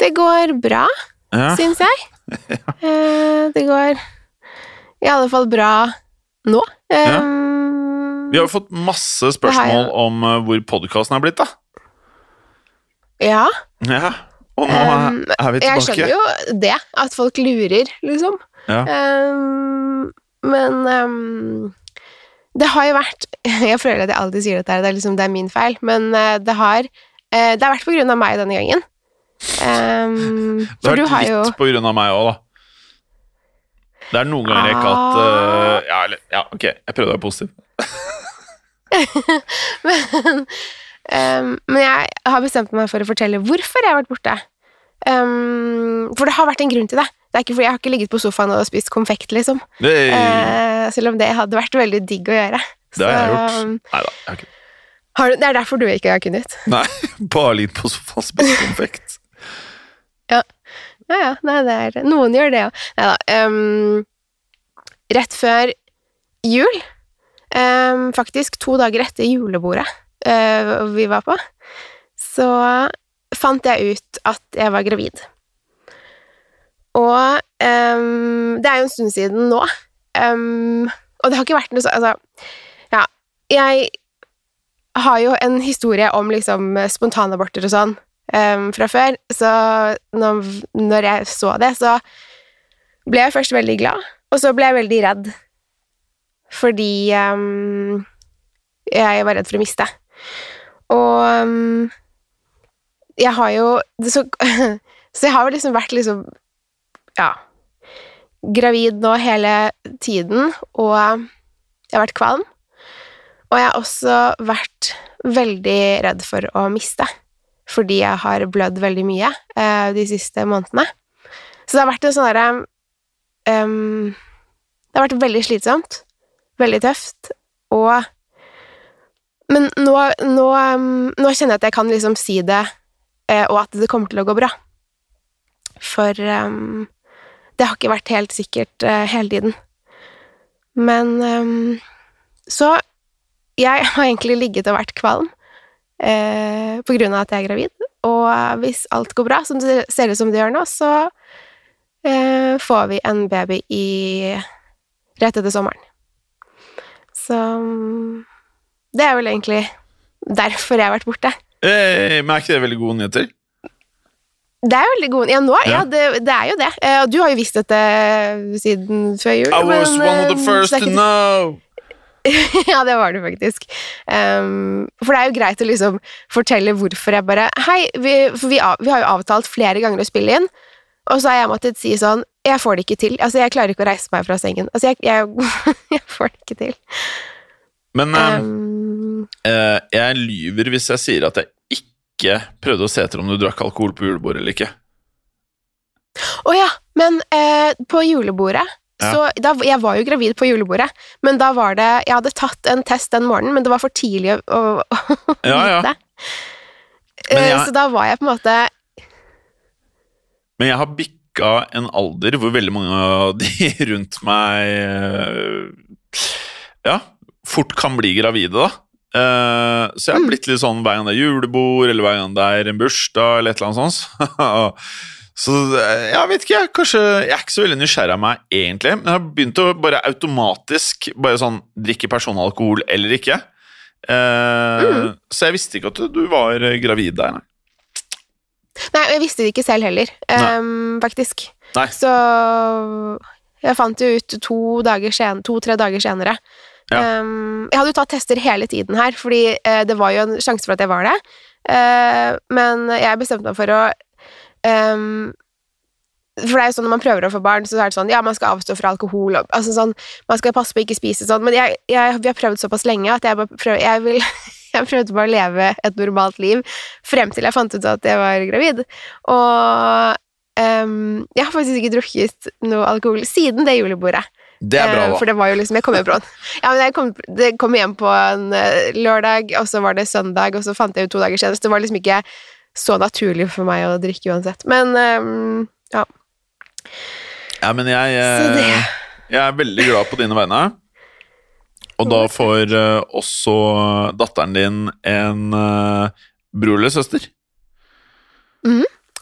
Det går bra, Ja. syns jeg. ja. det går i alle fall bra nå. Um, Vi har jo fått masse spørsmål om eh, hvor podkasten er blitt, da. Ja. Ja. Og nå Um, er vi tilbake. Jeg skjønner jo det, at folk lurer, liksom. Ja. Um, men um, det har jo vært Jeg føler at jeg alltid sier dette, det er liksom det er min feil, men eh, det har eh, Det har vært på grunn av meg denne gangen. Um, Det har vært har litt på grunn av meg òg, da. Det er noen ganger ikke at Ah. eh, ja, eller, ja, ok, jeg prøvde å være positiv. men, um, men jeg har bestemt meg for å fortelle hvorfor jeg har vært borte. Um, for det har vært en grunn til det. Det er ikke fordi jeg har ikke ligget på sofaen og spist konfekt, liksom. Eh, selv om det hadde vært veldig digg å gjøre. det har jeg gjort. Nei da. Jeg har. Har du, det er derfor du ikke har kunnet? Nei, bare litt på sofaen og spist konfekt. Ja, ja. Nei, det er Noen gjør det ja. Nei da. Um, rett før jul, um, faktisk to dager etter julebordet uh, vi var på, så fant jeg ut at jeg var gravid. Og um, det er jo en stund siden nå. Um, og det har ikke vært noe så Altså, ja. Jeg har jo en historie om liksom spontanaborter og sånn um, fra før, så når, når jeg så det, så ble jeg først veldig glad, og så ble jeg veldig redd. Fordi um, jeg var redd for å miste. Og um, jeg har jo så, så jeg har jo liksom vært liksom Ja Gravid nå hele tiden, og jeg har vært kvalm. Og jeg har også vært veldig redd for å miste, fordi jeg har blødd veldig mye uh, de siste månedene. Så det har vært en sånn derre um, Det har vært veldig slitsomt, veldig tøft, og Men nå, nå, um, nå kjenner jeg at jeg kan liksom si det, uh, og at det kommer til å gå bra. For um, det har ikke vært helt sikkert uh, hele tiden. Men Så jeg har egentlig ligget og vært kvalm eh, på grunn av at jeg er gravid. Og hvis alt går bra, som det ser ut som det gjør nå, så eh, får vi en baby i rett etter sommeren. Så mm, det er vel egentlig derfor jeg har vært borte. Eh, men er ikke det veldig gode nyheter? Det er veldig god Ja, nå, ja. Ja. det, det er jo det. Eh, Og du har jo visst dette siden før jul. I was one of the eh, first to know! ja, det var det faktisk. Um, for det er jo greit å liksom fortelle hvorfor jeg bare Hei, vi, for vi, av, vi har jo avtalt flere ganger å spille inn, og så har jeg måttet si sånn Jeg får det ikke til. Altså, jeg klarer ikke å reise meg fra sengen. Altså, jeg, jeg, jeg får det ikke til. Men Um, eh, jeg lyver hvis jeg sier at jeg ikke prøvde å se etter om du drakk alkohol på julebordet eller ikke. Å ja, men eh, på julebordet Ja. så da, Jeg var jo gravid på julebordet, men da var det Jeg hadde tatt en test den morgenen, men det var for tidlig å, å, Ja, ja. vite. Eh, jeg- Så da var jeg på en måte Men jeg har bikka en alder hvor veldig mange av de rundt meg eh, Ja, fort kan bli gravide, da. Eh, så jeg har Mm. blitt litt sånn hver gang det er julebord, eller hver gang det er en bursdag, eller et eller annet sånt. så eh, jeg vet ikke, jeg, kanskje Jeg er ikke så veldig nysgjerrig av meg, egentlig. Men jeg har begynt å bare automatisk bare sånn drikke personalkohol eller ikke. Eh, Mm. Så jeg visste ikke at du, var gravid der, nei. Nei, jeg visste det ikke selv heller, ehm, faktisk. Nei. Så jeg fant jo ut to dager sen, to-tre dager senere Ja. Um, jeg hadde jo tatt tester hele tiden her, fordi uh, det var jo en sjanse for at jeg var det. Uh, men jeg bestemte meg for å um, For det er jo sånn når man prøver å få barn, så er det sånn Ja, man skal avstå fra alkohol og altså sånn, Man skal passe på å ikke spise sånn. Men jeg, jeg, vi har prøvd såpass lenge at jeg bare prøver Jeg vil jeg prøvde bare å leve et normalt liv frem til jeg fant ut at jeg var gravid. Og um, jeg har faktisk ikke drukket noe alkohol siden det julebordet. Det er bra, da. For det var jo liksom Jeg kom hjem på Ja, men jeg kom, det kom hjem på en eh, lørdag, og så var det søndag, og så fant jeg ut to dager senere. Så det var liksom ikke så naturlig for meg å drikke uansett. Men um, ja. Ja, men jeg, eh, jeg er veldig glad på dine vegne. Og da får eh, også datteren din en eh, bror eller søster.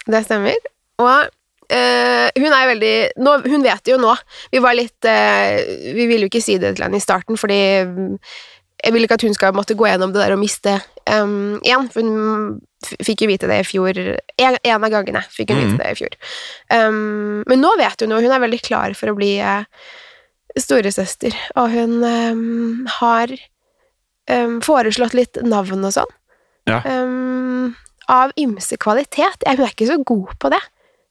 Det stemmer. Og Uh, hun er veldig nå, Hun vet det jo nå. Vi var litt uh, Vi ville jo ikke si det til henne i starten, fordi mm, jeg vil ikke at hun skal måtte gå gjennom det der og miste um, igjen, for hun fikk jo vite det i fjor. En, en av gangene fikk hun mm. vite det i fjor. Um, men nå vet hun jo, hun er veldig klar for å bli uh, storesøster, og hun um, har um, foreslått litt navn og sånn. Ja. Um, av ymse kvalitet. Hun er ikke så god på det.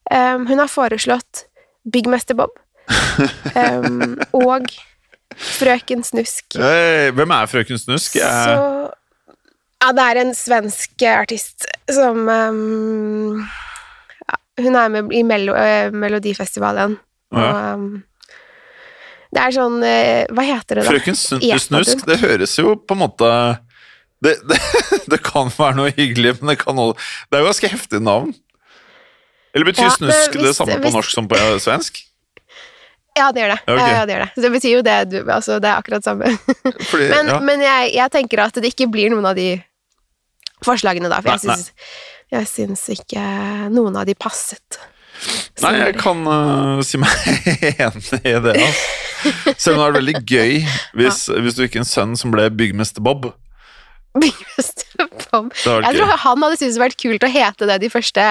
Um, hun har foreslått Byggmester Bob og Frøken Snusk. Hvem er frøken Snusk? Så Ja, det er en svensk artist som um, ja, Hun er med i Melo, uh, Melodifestivalen. Ja. Og, um, det er sånn uh, Hva heter det, da? Frøken Snusk, det høres jo på en måte det, det, det kan være noe hyggelig, men det kan også Det er jo ganske heftig navn. Eller betyr Ja, snusk snusk det samme på hvis- norsk som på svensk? Ja, det gjør det. Okay. Ja, det gjør det. Så det betyr jo det, du, altså, det er akkurat samme. Fordi, Men, ja. men jeg, jeg tenker at det ikke blir noen av de forslagene, da. For jeg Nei, syns, jeg syns ikke noen av de passet. Nei, jeg kan uh, si meg enig i det. Altså. Selv om det vært veldig gøy hvis, hvis du fikk en sønn som ble byggmester Bob. Byggmester Bob. Jeg tror han hadde syntes det vært kult å hete det de første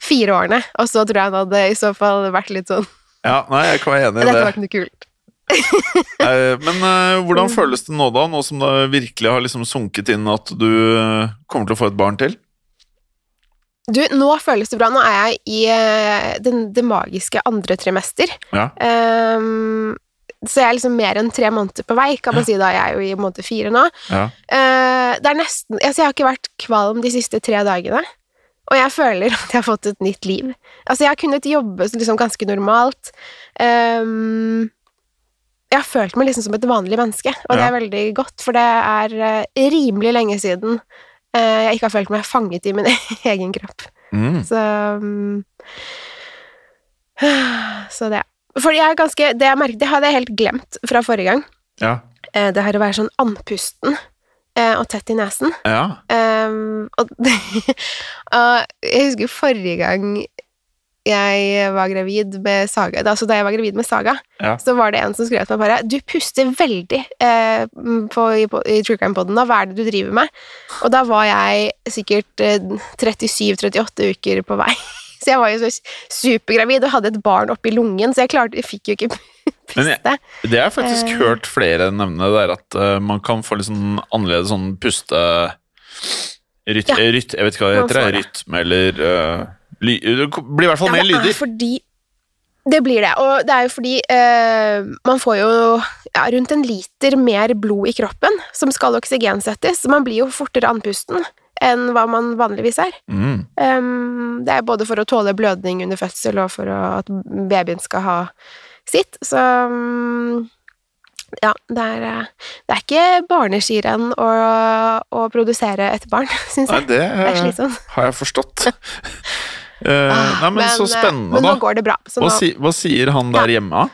fire årene, og så tror jeg han hadde i så fall vært litt sånn Ja, nei, jeg kan være enig i Dette det. var ikke noe kult. Eh, Men Mm. hvordan føles det nå, da? Nå som det virkelig har liksom sunket inn at du øh, kommer til å få et barn til? Du, nå føles det bra. Nå er jeg i uh, den, det magiske andre trimester. Ja. Um, så jeg er liksom mer enn tre måneder på vei, kan man si da. Jeg er jo i måned fire nå. Ja. Eh, det er nesten Altså, jeg har ikke vært kvalm de siste tre dagene. Og jeg føler at jeg har fått et nytt liv. Altså, jeg har kunnet jobbe liksom ganske normalt. Um, jeg har følt meg liksom som et vanlig menneske, og det er veldig godt, for det er eh, rimelig lenge siden uh, jeg ikke har følt meg fanget i min egen kropp. Mm. Så um, Så det. For jeg er ganske Det jeg merket, det hadde jeg helt glemt fra forrige gang. Ja. Uh, Det her å være sånn andpusten og tett i nesen. ja. Um, og og jeg husker forrige gang jeg var gravid med Saga Altså da jeg var gravid med Saga, Ja. så var det en som skrev til meg bare Du puster veldig eh, på, i, på, i True Crime-poden nå, hva er det du driver med? Og da var jeg sikkert eh, 37-38 uker på vei. Så jeg var jo så supergravid og hadde et barn oppi lungen, så jeg klarte Jeg fikk jo ikke Men jeg, det har jeg faktisk uh, hørt flere nevne, det er at uh, man kan få litt sånn annerledes sånn puste... Ryt, Ja. ryt, jeg vet ikke hva det heter. det. Rytme eller uh, ly, Det blir i hvert fall mer det er lyder. fordi Det blir det, og det er jo fordi man får jo ja, rundt en liter mer blod i kroppen som skal oksygensettes, så man blir jo fortere andpusten enn hva man vanligvis er. Mm. Um, det er både for å tåle blødning under fødsel og for å, at babyen skal ha sitt, så um, ja, det er, eh, det er ikke barneskirenn å, å produsere et barn, syns Nei, jeg. det Det er slitsomt. har jeg forstått. Eh, nei, men, så eh, spennende, men nå da. går det bra. Så Hva, nå, si, hva sier han der hjemme?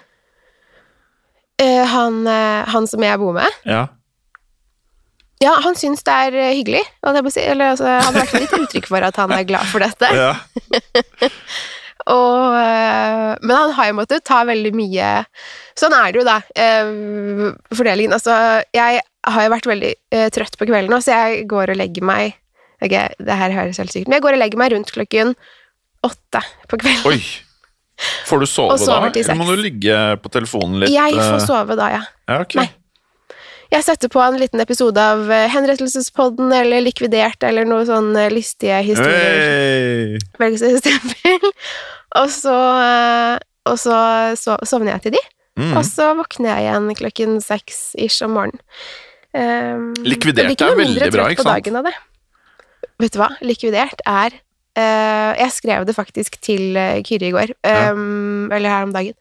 Uh, han, uh, han som jeg bor med, Ja. Ja, han syns det er eh, hyggelig. si. Eller, altså, han har i hvert fall gitt uttrykk for at han er glad for dette. ja. Og, eh, men han har jo måttet ta veldig mye Sånn er det jo, da. eh, fordelingen. Altså, jeg har jo vært veldig eh, trøtt på kvelden nå, så jeg går og legger meg Ok, det her høres helt sykt Men jeg går og legger meg rundt klokken åtte på kvelden. Oi. Får du sove da, eller må du ligge på telefonen litt? Jeg får sove da, ja. Ja, okay. Nei. Jeg setter på en liten episode av eh, Henrettelsespodden eller Likvidert eller noe sånn lystige listige historier. Hey. Og så, eh, og så, så sovner jeg til de, Mm. og så våkner jeg igjen klokken seks ish om morgenen. Um, Likvidert er veldig bra, ikke sant? dagen av det. Vet du hva? Likvidert er eh, Jeg skrev det faktisk til uh, Kyrre i går, Ja. um, eller her om dagen,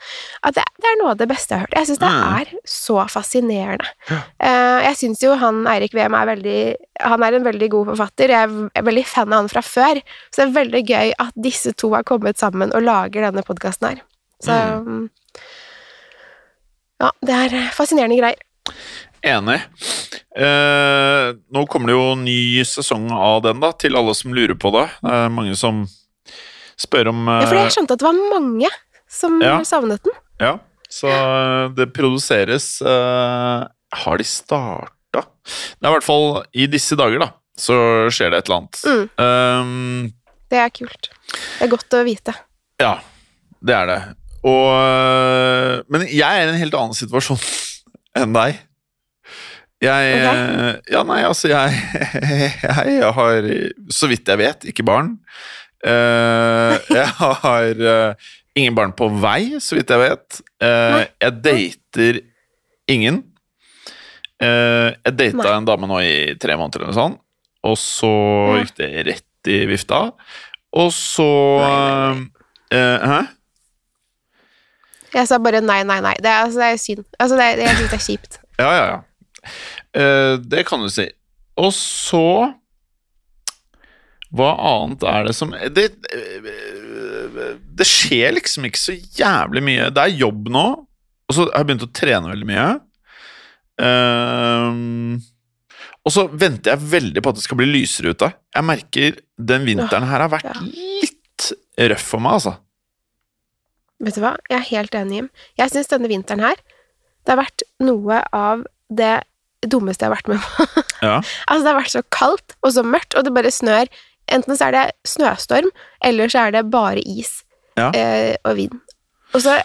at det, er noe av det beste jeg har hørt. Jeg syns det Mm. er så fascinerende. Eh, jeg syns jo han Eirik Wem er veldig Han er en veldig god forfatter. Jeg er veldig fan av han fra før, så det er veldig gøy at disse to har kommet sammen og lager denne podkasten her. Så mm. Ja, det er fascinerende greier. Enig. Eh, nå kommer det jo ny sesong av den, da, til alle som lurer på det. Det er mange som spør om Ja, for eh, jeg skjønte at det var mange som Ja. savnet den. Ja, så eh, det produseres eh, Har de starta? Det er i hvert fall i disse dager, da, så skjer det et eller annet. Mm. Um, Det er kult. Det er godt å vite. ja, det er det. Og øh, Men jeg er i en helt annen situasjon enn deg. Jeg Ok. øh, Ja, nei, altså, jeg, jeg har, så vidt jeg vet, ikke barn. Uh, jeg har uh, ingen barn på vei, så vidt jeg vet. Uh, jeg dater ingen. Eh, jeg data en dame nå i tre måneder eller noe sånt, og så gikk det rett i vifta. Og så Nei, eh, Hæ? Jeg sa bare nei, nei, nei. Det er, altså, det er synd. Altså, det er, jeg syns det er kjipt. Ja, ja, ja. Eh, det kan du si. Og så Hva annet er det som det, det skjer liksom ikke så jævlig mye. Det er jobb nå, og så har jeg begynt å trene veldig mye. Ehm, og så venter jeg veldig på at det skal bli lysere ute. Jeg merker den vinteren her har vært litt røff for meg, altså. Vet du hva? Jeg er helt enig, Jim. Jeg syns denne vinteren her Det har vært noe av det dummeste jeg har vært med på. Ja. altså, det har vært så kaldt og så mørkt, og det bare snør. Enten så er det snøstorm, eller så er det bare is Ja. eh, og vind. Og så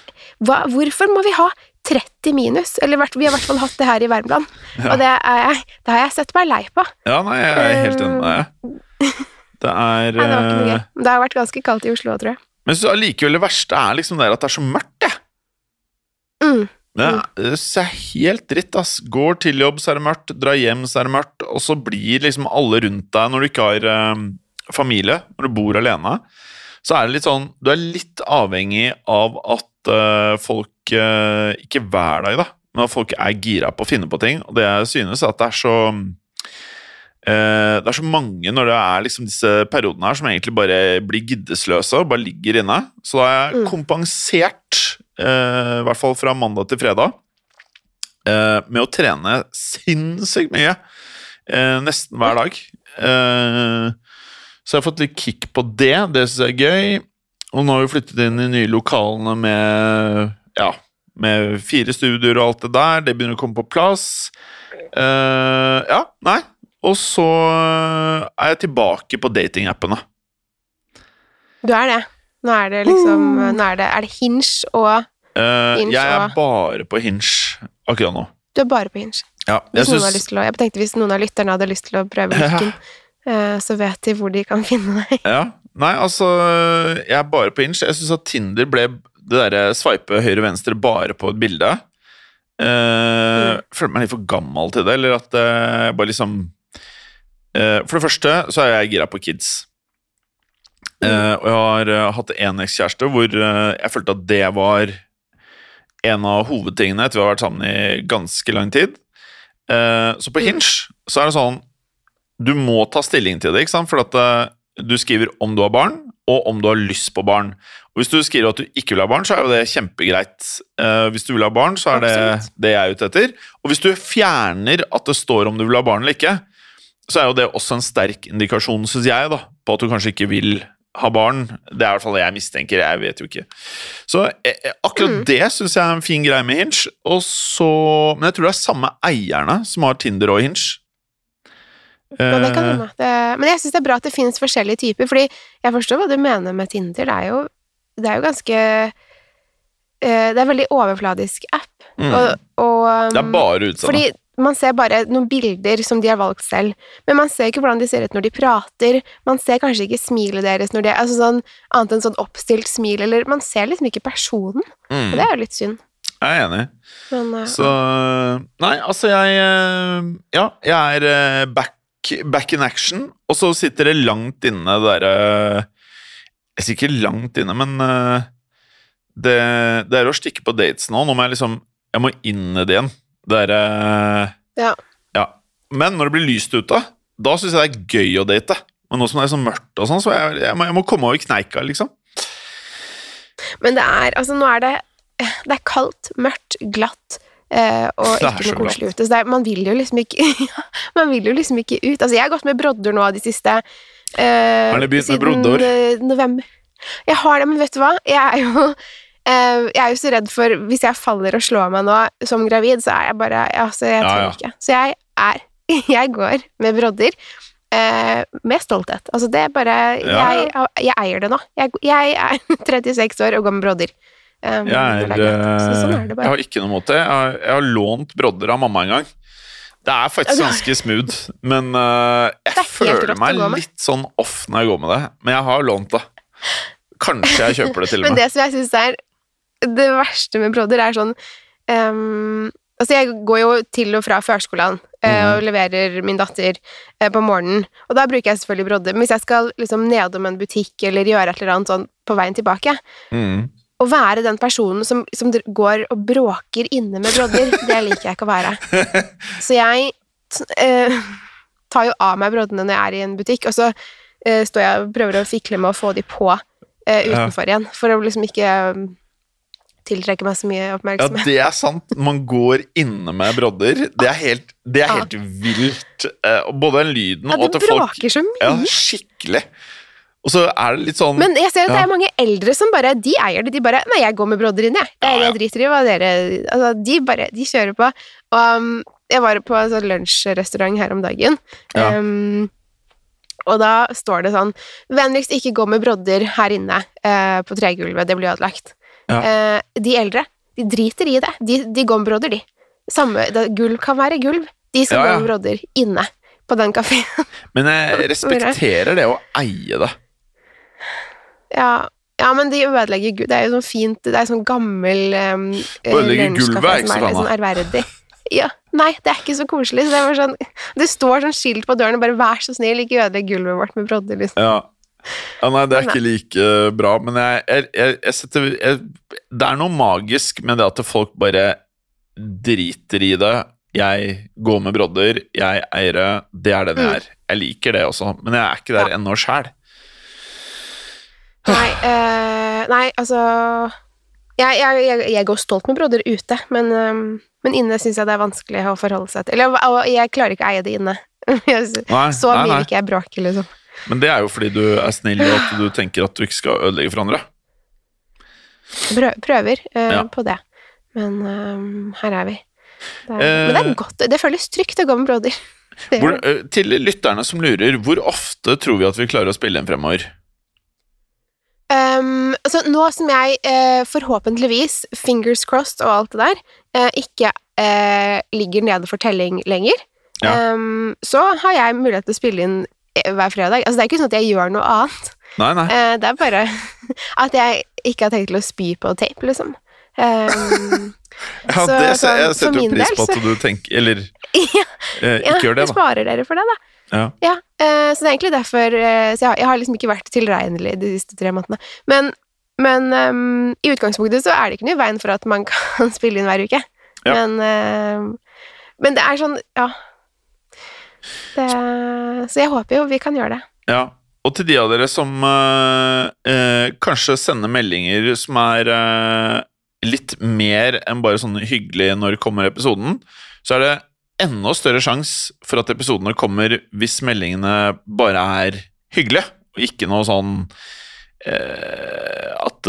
hva, Hvorfor må vi ha 30 minus? Eller vi har i hvert fall hatt det her i Värmland. Ja. Og det, er, jeg- det har jeg sett meg lei på. Ja, nei, jeg er helt enig med deg. Det er Nei, det eh. Det har vært ganske kaldt i Oslo, tror jeg. Men så allikevel det verste er liksom det at det er så mørkt, det. Mm. Det er, er helt dritt, ass. Går til jobb, så er det mørkt. Drar hjem, så er det mørkt. Og så blir liksom alle rundt deg, når du ikke har eh, familie, når du bor alene, så er det litt sånn Du er litt avhengig av at eh, folk eh, Ikke hver dag, da, men at folk er gira på å finne på ting. Og det jeg synes, er at det er så eh, det er så mange når det er liksom disse periodene her som egentlig bare blir giddesløse og bare ligger inne. Så da har jeg Mm. kompensert, uh, i hvert fall fra mandag til fredag, uh, med å trene sinnssykt mye. Nesten hver dag. Så jeg har fått litt kick på det. Det syns jeg er gøy. Og nå har vi flyttet inn i nye lokalene med ja, med fire studioer og alt det der. Det begynner å komme på plass. Uh, ja, nei. Og så eh, er jeg tilbake på datingappene. Du er det. Nå er det liksom Nå er det, er det Hinge og Eh, Hinge jeg er og- bare på Hinge akkurat nå. Du er bare på Hinge. Ja, jeg til å, jeg tenkte hvis noen av lytterne hadde lyst til å prøve lykken, eh, så vet de hvor de kan finne deg. ja. Nei, altså Jeg er bare på Hinge. Jeg syns at Tinder ble det derre sveipe høyre-venstre bare på et bilde. Uh, Føler meg litt for gammel til det, eller at jeg bare liksom For det første så er jeg gira på kids. Eh, og jeg har eh, hatt en ekskjæreste hvor eh, jeg følte at det var en av hovedtingene etter vi har vært sammen i ganske lang tid. Eh, så på Hinge så er det sånn Du må ta stilling til det, ikke sant? For at eh, du skriver om du har barn, og om du har lyst på barn. Og Hvis du skriver at du ikke vil ha barn, så er jo det kjempegreit. Eh, hvis du vil ha barn, så er det Absolutt. det jeg er ute etter. Og hvis du fjerner at det står om du vil ha barn eller ikke, så er jo det også en sterk indikasjon, syns jeg, da, på at du kanskje ikke vil ha barn. Det er i hvert fall det jeg mistenker. Jeg vet jo ikke. Så eh, akkurat akkurat det syns jeg er en fin greie med Hinge. Og så, men jeg tror det er samme eierne som har Tinder og Hinge. Ja, det kan Eh, hende. Men jeg syns det er bra at det finnes forskjellige typer, fordi jeg forstår hva du mener med Tinder. Det er jo, det er jo ganske eh, Det er en veldig overfladisk app, Mm. og, og Det er bare utseende. Man ser bare noen bilder som de har valgt selv, men man ser ikke hvordan de ser ut når de prater, man ser kanskje ikke smilet deres når de altså sånn, annet enn sånn oppstilt smil, eller man ser liksom ikke personen, Mm. og det er jo litt synd. Jeg er enig. Men uh, Så Nei, altså, jeg eh, Ja, jeg er eh, back, back in action, og så sitter det langt inne det derre Jeg sier ikke langt inne, men det, det er å stikke på dates nå. Nå må jeg liksom Jeg må inn i det igjen. Det derre ja. Ja. Men når det blir lyst ute, da syns jeg det er gøy å date. Men nå som det er så mørkt og sånn, så jeg, jeg, må, jeg må komme over kneika, liksom. Men det er, altså nå er det Det er kaldt, mørkt, glatt eh, og ikke noe koselig ute. Så det er, man vil jo liksom ikke Man vil jo liksom ikke ut. Altså, jeg har gått med brodder nå de siste eh, Har dere begynt med brodder? eh, november. Jeg har det, men vet du hva? Jeg er jo jeg er jo så redd for Hvis jeg faller og slår meg nå som gravid, så er jeg bare Altså, jeg tør ja. ikke. Så jeg er Jeg går med brodder. Eh, med stolthet. Altså, det er bare Ja, jeg, jeg eier det nå. Jeg, jeg er 36 år og går med brodder. Um, Jeg, er, er så sånn er eh, jeg har ikke noe mot det. Jeg har, jeg har lånt brodder av mamma en gang. Det er faktisk Ja, ganske smooth, men uh, jeg er føler meg litt sånn off når jeg går med det. Men jeg har lånt det. Kanskje jeg kjøper det til og med. Men det som jeg syns er det verste med brodder, er sånn um, Altså, jeg går jo til og fra førskolen uh, Mhm. og leverer min datter uh, på morgenen, og da bruker jeg selvfølgelig brodder. Men hvis jeg skal liksom nedom en butikk eller gjøre et eller annet sånn på veien tilbake, Mm. å være den personen som, som går og bråker inne med brodder, det liker jeg ikke å være. Så jeg eh, tar jo av meg broddene når jeg er i en butikk, og så eh, står jeg og prøver å fikle med å få de på utenfor Ja. igjen, for å liksom ikke eh, tiltrekke meg så mye Ja, oppmerksomhet. det er sant. Man går inne med brodder. Det er helt, det er Ja. vilt. Eh, Både den lyden Ja, og det at folk bråker så mye. Ja, skikkelig. Og så er det litt sånn Men jeg ser at det er mange eldre som bare De eier det. De bare Nei, jeg går med brodder inn, jeg. Det Ja, ja. Jeg driter i hva dere Altså, de bare De kjører på. Og um, jeg var på en sånn lunsjrestaurant her om dagen. Ja. Um, og da står det sånn Vennligst ikke gå med brodder her inne eh, på tregulvet. Det blir ødelagt. Ja. Eh, de eldre, de driter i det. De, de går med brodder, de. Samme, da, gulv kan være gulv. De skal Ja, brodder inne på den kafeen. Men jeg respekterer det å eie det. Ja, ja, men de ødelegger gulv Det er jo sånn fint Det er sånn gammel um, Ødelegger gulvet er ikke så som sånn ærverdig. Ja, Nei, det er ikke så koselig. Så det, var sånn, det står sånn skilt på døren, bare 'vær så snill, ikke ødelegg gulvet vårt med brodder'. Liksom. Ja. Ja nei, det er ikke like bra, men jeg, jeg, jeg, jeg setter Det er noe magisk med det at folk bare driter i det. Jeg går med brodder, jeg eier det, det er den jeg Mm. er. Jeg liker det også, men jeg er ikke der ennå sjæl. Nei, øh, nei, altså jeg, jeg, jeg, jeg går stolt med brodder ute, men, øh, men inne syns jeg det er vanskelig å forholde seg til. Eller jeg klarer ikke å eie det inne. Så mye vil ikke jeg bråke, liksom. Men det er jo fordi du er snill, og at du tenker at du ikke skal ødelegge for andre. Prø- Prøver uh, Ja. på det. Men uh, her er vi. Det er, uh, men det er godt. Det føles trygt å gå med broder. Hvor, til lytterne som lurer, hvor ofte tror vi at vi klarer å spille inn fremover? Um, altså, nå som jeg forhåpentligvis, fingers crossed og alt det der, ikke ligger nede for telling lenger, Ja. um, så har jeg mulighet til å spille inn hver fredag. Altså, det er ikke sånn at jeg gjør noe annet. Nei, nei. Uh, det er bare at jeg ikke har tenkt til å spy på tape, liksom. Um, Ja, så- det, så jeg setter jo pris på at du tenker Eller ja, eh, ja, ikke gjør det, da. sparer dere for det, da. Ja. Ja, uh, så det er egentlig derfor uh, Så jeg, har- jeg har liksom ikke vært tilregnelig de siste tre månedene. Men, men um, i utgangspunktet så er det ikke noe i veien for at man kan spille inn hver uke. Ja. Men, uh, men det er sånn, ja det, Så jeg håper jo vi kan gjøre det. Ja, og til de av dere som eh, eh, kanskje sender meldinger som er eh, litt mer enn bare sånn hyggelig når kommer episoden, så er det enda større sjanse for at episodene kommer hvis meldingene bare er hyggelige, og ikke noe sånn eh, at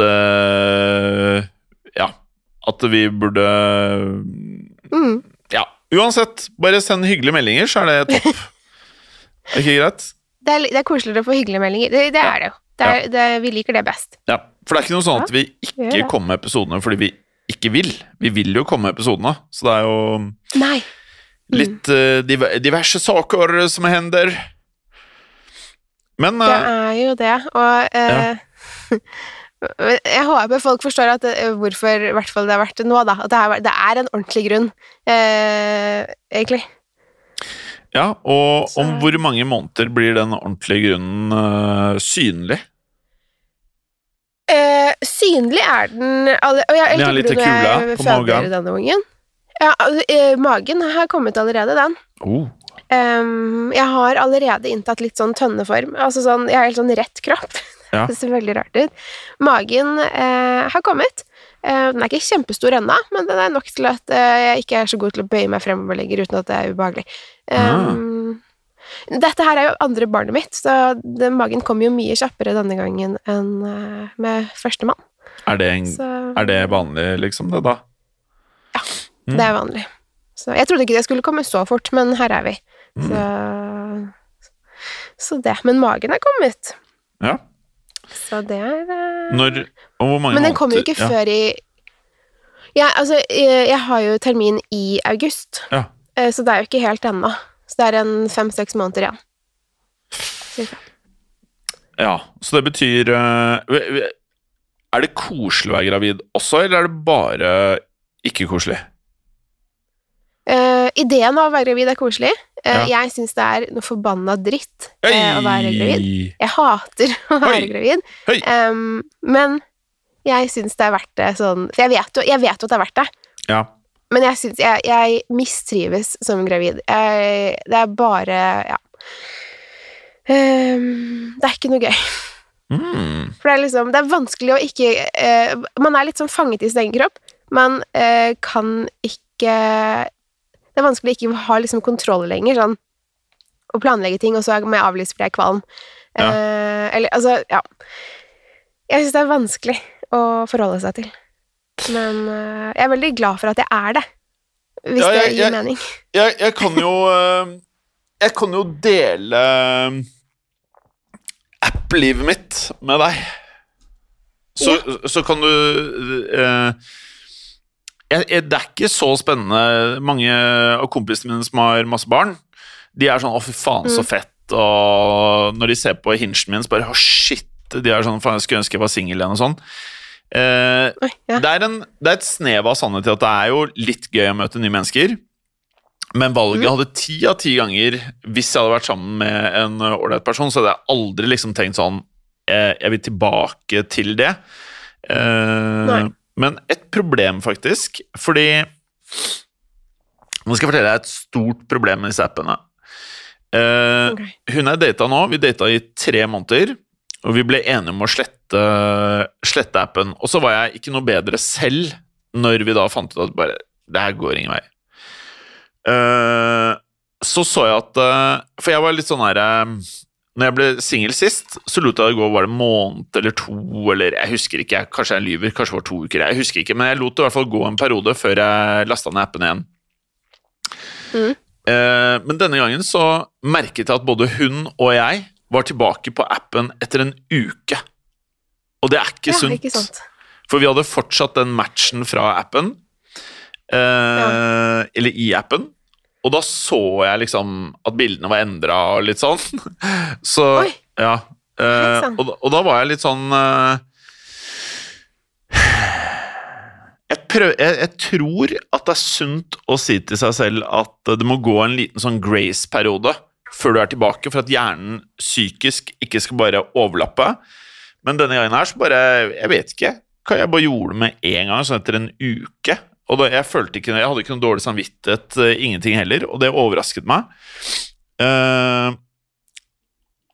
Ja, at vi burde Mm. Ja, uansett, bare send hyggelige meldinger, så er det topp. Er ikke greit? Det, er, det er koseligere å få hyggelige meldinger. Det, det Ja. er det jo. Det er, det, vi liker det best. Ja, for det er ikke noe sånn at vi ikke kommer med episodene fordi vi ikke vil. Vi vil jo komme med episodene, så det er jo Nei. Litt uh, diverse saker som hender. Men Det eh, er jo det, og eh, Jeg håper folk forstår at det, hvorfor i hvert fall det har vært det nå, da. At det er, det er en ordentlig grunn, eh, egentlig. ja, og Så- om hvor mange måneder blir den ordentlige grunnen eh, synlig? Eh, synlig er den alle, og jeg, har litt jeg på magen. denne ungen. Ja, eh, magen har kommet allerede, den. Oh. Um, jeg har allerede inntatt litt sånn tønneform. Altså sånn, jeg har helt sånn rett kropp. Ja. det ser veldig rart ut. Magen eh, har kommet. Eh, den er ikke kjempestor ennå, men den er nok til at eh, jeg ikke er så god til å bøye meg fremover lenger uten at det er ubehagelig. Ah. Ehm, Dette her er jo andre barnet mitt, så den magen kommer jo mye kjappere denne gangen enn eh, med førstemann. Er, det en, Så er det vanlig, liksom, det, da? Mm. det er vanlig. Så jeg trodde ikke det skulle komme så fort, men her er vi. Mm. Så, så det. Men magen er kommet. Ja. Så det er eh, Når Og hvor mange Men den kommer jo måneder- ikke før i ja, altså, jeg har jo termin i august, Ja. eh, så det er jo ikke helt ennå. Så det er en fem-seks måneder igjen. ja. Ja, så det betyr eh, Er det koselig å være gravid også, eller er det bare ikke koselig? Eh, ideen av å være gravid er koselig. Eh, Ja. Jeg syns det er noe forbanna dritt eh, å være gravid. Jeg hater å være Oi. gravid. Oi! Um, men jeg syns det er verdt det sånn For jeg vet jo, jeg vet jo at det er verdt det. Ja. Men jeg synes, jeg, jeg mistrives som gravid. Jeg, det er bare Ja. Um, det er ikke noe gøy. Mm. For det er liksom Det er vanskelig å ikke uh, Man er litt sånn fanget i sin egen kropp. Man uh, kan ikke Det er vanskelig å ikke ha liksom kontroll lenger, sånn å planlegge ting, og så må jeg avlyse fordi jeg er kvalm. Ja. Eh, eller altså, ja. Jeg syns det er vanskelig å forholde seg til. Men eh, jeg er veldig glad for at jeg er det. Hvis Ja, det gir jeg- mening. Jeg, jeg kan jo eh, Jeg kan jo dele app-livet mitt med deg. Så, så kan du eh, jeg, jeg, Det er ikke så spennende. Mange av kompisene mine som har masse barn, de er sånn 'Å, fy faen, så fett'. Og når de ser på hingen min, så bare 'Å, shit'. De er sånn 'Faen, jeg skulle ønske jeg var singel igjen', og sånn. Eh, Oi, ja. det, er en, det er et snev av sannhet i at det er jo litt gøy å møte nye mennesker. Men valget hadde ti av ti ganger Hvis jeg hadde vært sammen med en ålreit person, så hadde jeg aldri liksom tenkt sånn eh, Jeg vil tilbake til det. Eh. Men et problem, faktisk, fordi Nå skal jeg fortelle deg et stort problem med disse appene. Uh, okay. Hun er data nå, vi data i tre måneder, og vi ble enige om å slette, slette appen. Og så var jeg ikke noe bedre selv når vi da fant ut at bare Det her går ingen vei. Uh, så så jeg at eh, For jeg var litt sånn her eh, Når jeg ble singel sist, så lot jeg det gå var det en måned eller to, eller jeg husker ikke. Kanskje jeg lyver, kanskje det var to uker. Jeg husker ikke, men jeg lot det i hvert fall gå en periode før jeg lasta ned appen igjen. Mm. Eh, men denne gangen så merket jeg at både hun og jeg var tilbake på appen etter en uke. Og det er ikke Ja, sunt. ikke sant. For vi hadde fortsatt den matchen fra appen. Eh, Eller i appen. Og da så jeg liksom at bildene var endra og litt sånn. Så Oi. ja. eh, og, og da var jeg litt sånn eh, jeg, prøv, jeg, jeg tror at det er sunt å si til seg selv at det må gå en liten sånn grace-periode før du er tilbake, for at hjernen psykisk ikke skal bare overlappe. Men denne gangen her så bare Jeg vet ikke. Hva jeg bare gjorde det med en gang, sånn etter en uke. Og jeg ikke Jeg hadde ikke noe dårlig samvittighet, uh, ingenting heller, og det overrasket meg. Uh,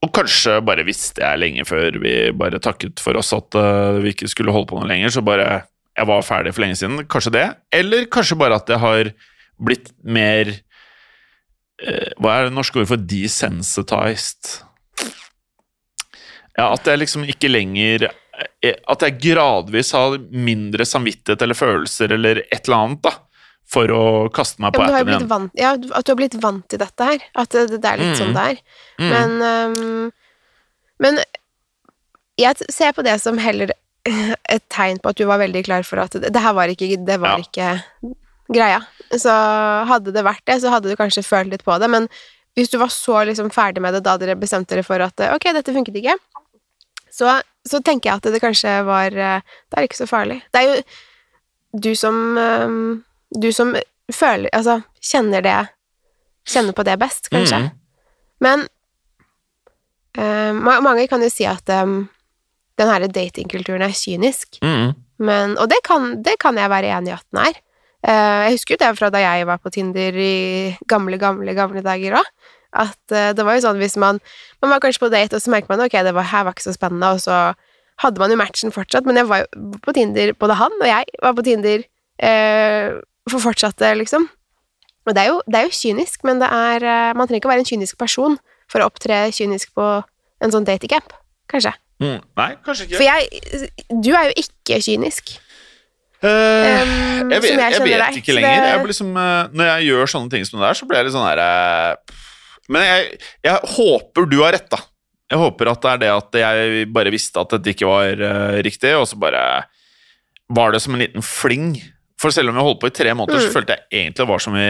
og kanskje bare visste jeg lenge før vi bare takket for oss at uh, vi ikke skulle holde på noe lenger, så bare Jeg var ferdig for lenge siden. Kanskje det. Eller kanskje bare at jeg har blitt mer Hva er det norske ordet for desensitized? Ja, at jeg liksom ikke lenger At jeg gradvis har mindre samvittighet eller følelser eller et eller annet, da. For å kaste meg på du appen igjen. vant, ja, at du har blitt vant til dette her. At det, det er litt Mm. sånn det er. Mm. Men, um, men jeg ser på det som heller et tegn på at du var veldig klar for at det, det her var ikke Det var Ja. ikke greia. Så hadde det vært det, så hadde du kanskje følt litt på det, men hvis du var så liksom ferdig med det da dere bestemte dere for at ok, dette funket ikke, så, så tenker jeg at det kanskje var eh, Det er ikke så farlig. Det er jo du som eh, Du som føler Altså, kjenner det Kjenner på det best, kanskje. Mm. Men uh, mange kan jo si at um, den her datingkulturen er kynisk. Mm. Men, og det kan, det kan jeg være enig i at den er. Uh, jeg husker jo det fra da jeg var på Tinder i gamle, gamle, gamle dager òg. At uh, det var jo sånn hvis man Man var kanskje på date, og så merker man ok, det var, her var ikke så spennende, og så hadde man jo matchen fortsatt, men jeg var jo på Tinder, både han og jeg var på Tinder uh, for fortsatte, liksom. Og det er, jo, det er jo kynisk, men det er uh, Man trenger ikke å være en kynisk person for å opptre kynisk på en sånn datingcamp, kanskje. Mm. Nei, kanskje ikke. For jeg Du er jo ikke kynisk. Uh, Um, jeg vet, jeg jeg vet ikke lenger. det- Jeg liksom, når jeg gjør sånne ting som det der, så blir jeg litt sånn her eh, Men jeg, jeg håper du har rett, da. Jeg håper at det er det at jeg bare visste at dette ikke var uh, riktig, og så bare var det som en liten fling. For selv om vi holdt på i tre måneder, så Mm. følte jeg egentlig det var som vi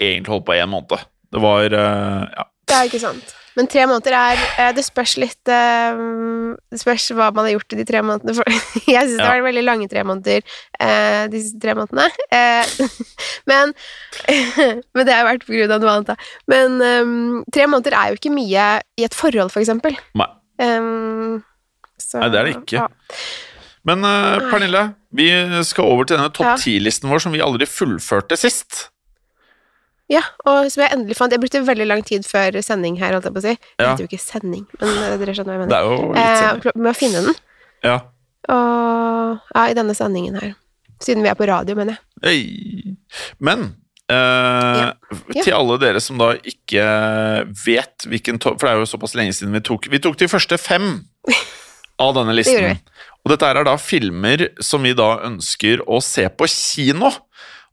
egentlig holdt på i en måned. Det var uh, Ja. Det er ikke sant. Men tre måneder er eh, Det spørs litt eh, Det spørs hva man har gjort i de tre månedene. Jeg syns det Ja. har vært veldig lange tre måneder de disse tre månedene. Eh, men Men det har vært på grunn av noe annet, da. Men eh, tre måneder er jo ikke mye i et forhold, for eksempel. Nei. Um, så, Nei, det er det ikke. Ja. Men eh, Pernille, vi skal over til denne topp ti-listen vår som vi aldri fullførte sist. Ja, og som jeg endelig fant Jeg brukte veldig lang tid før sending her, holdt jeg på å si. Det Ja. heter jo ikke sending, men eh, dere skjønner hva jeg mener. Det er jo litt Eh, med å finne den. Ja. Og ja, i denne sendingen her. Siden vi er på radio, mener jeg. Men eh, Ja. til alle dere som da ikke vet hvilken topp For det er jo såpass lenge siden vi tok Vi tok de første fem av denne listen. Det Og dette er da filmer som vi da ønsker å se på kino.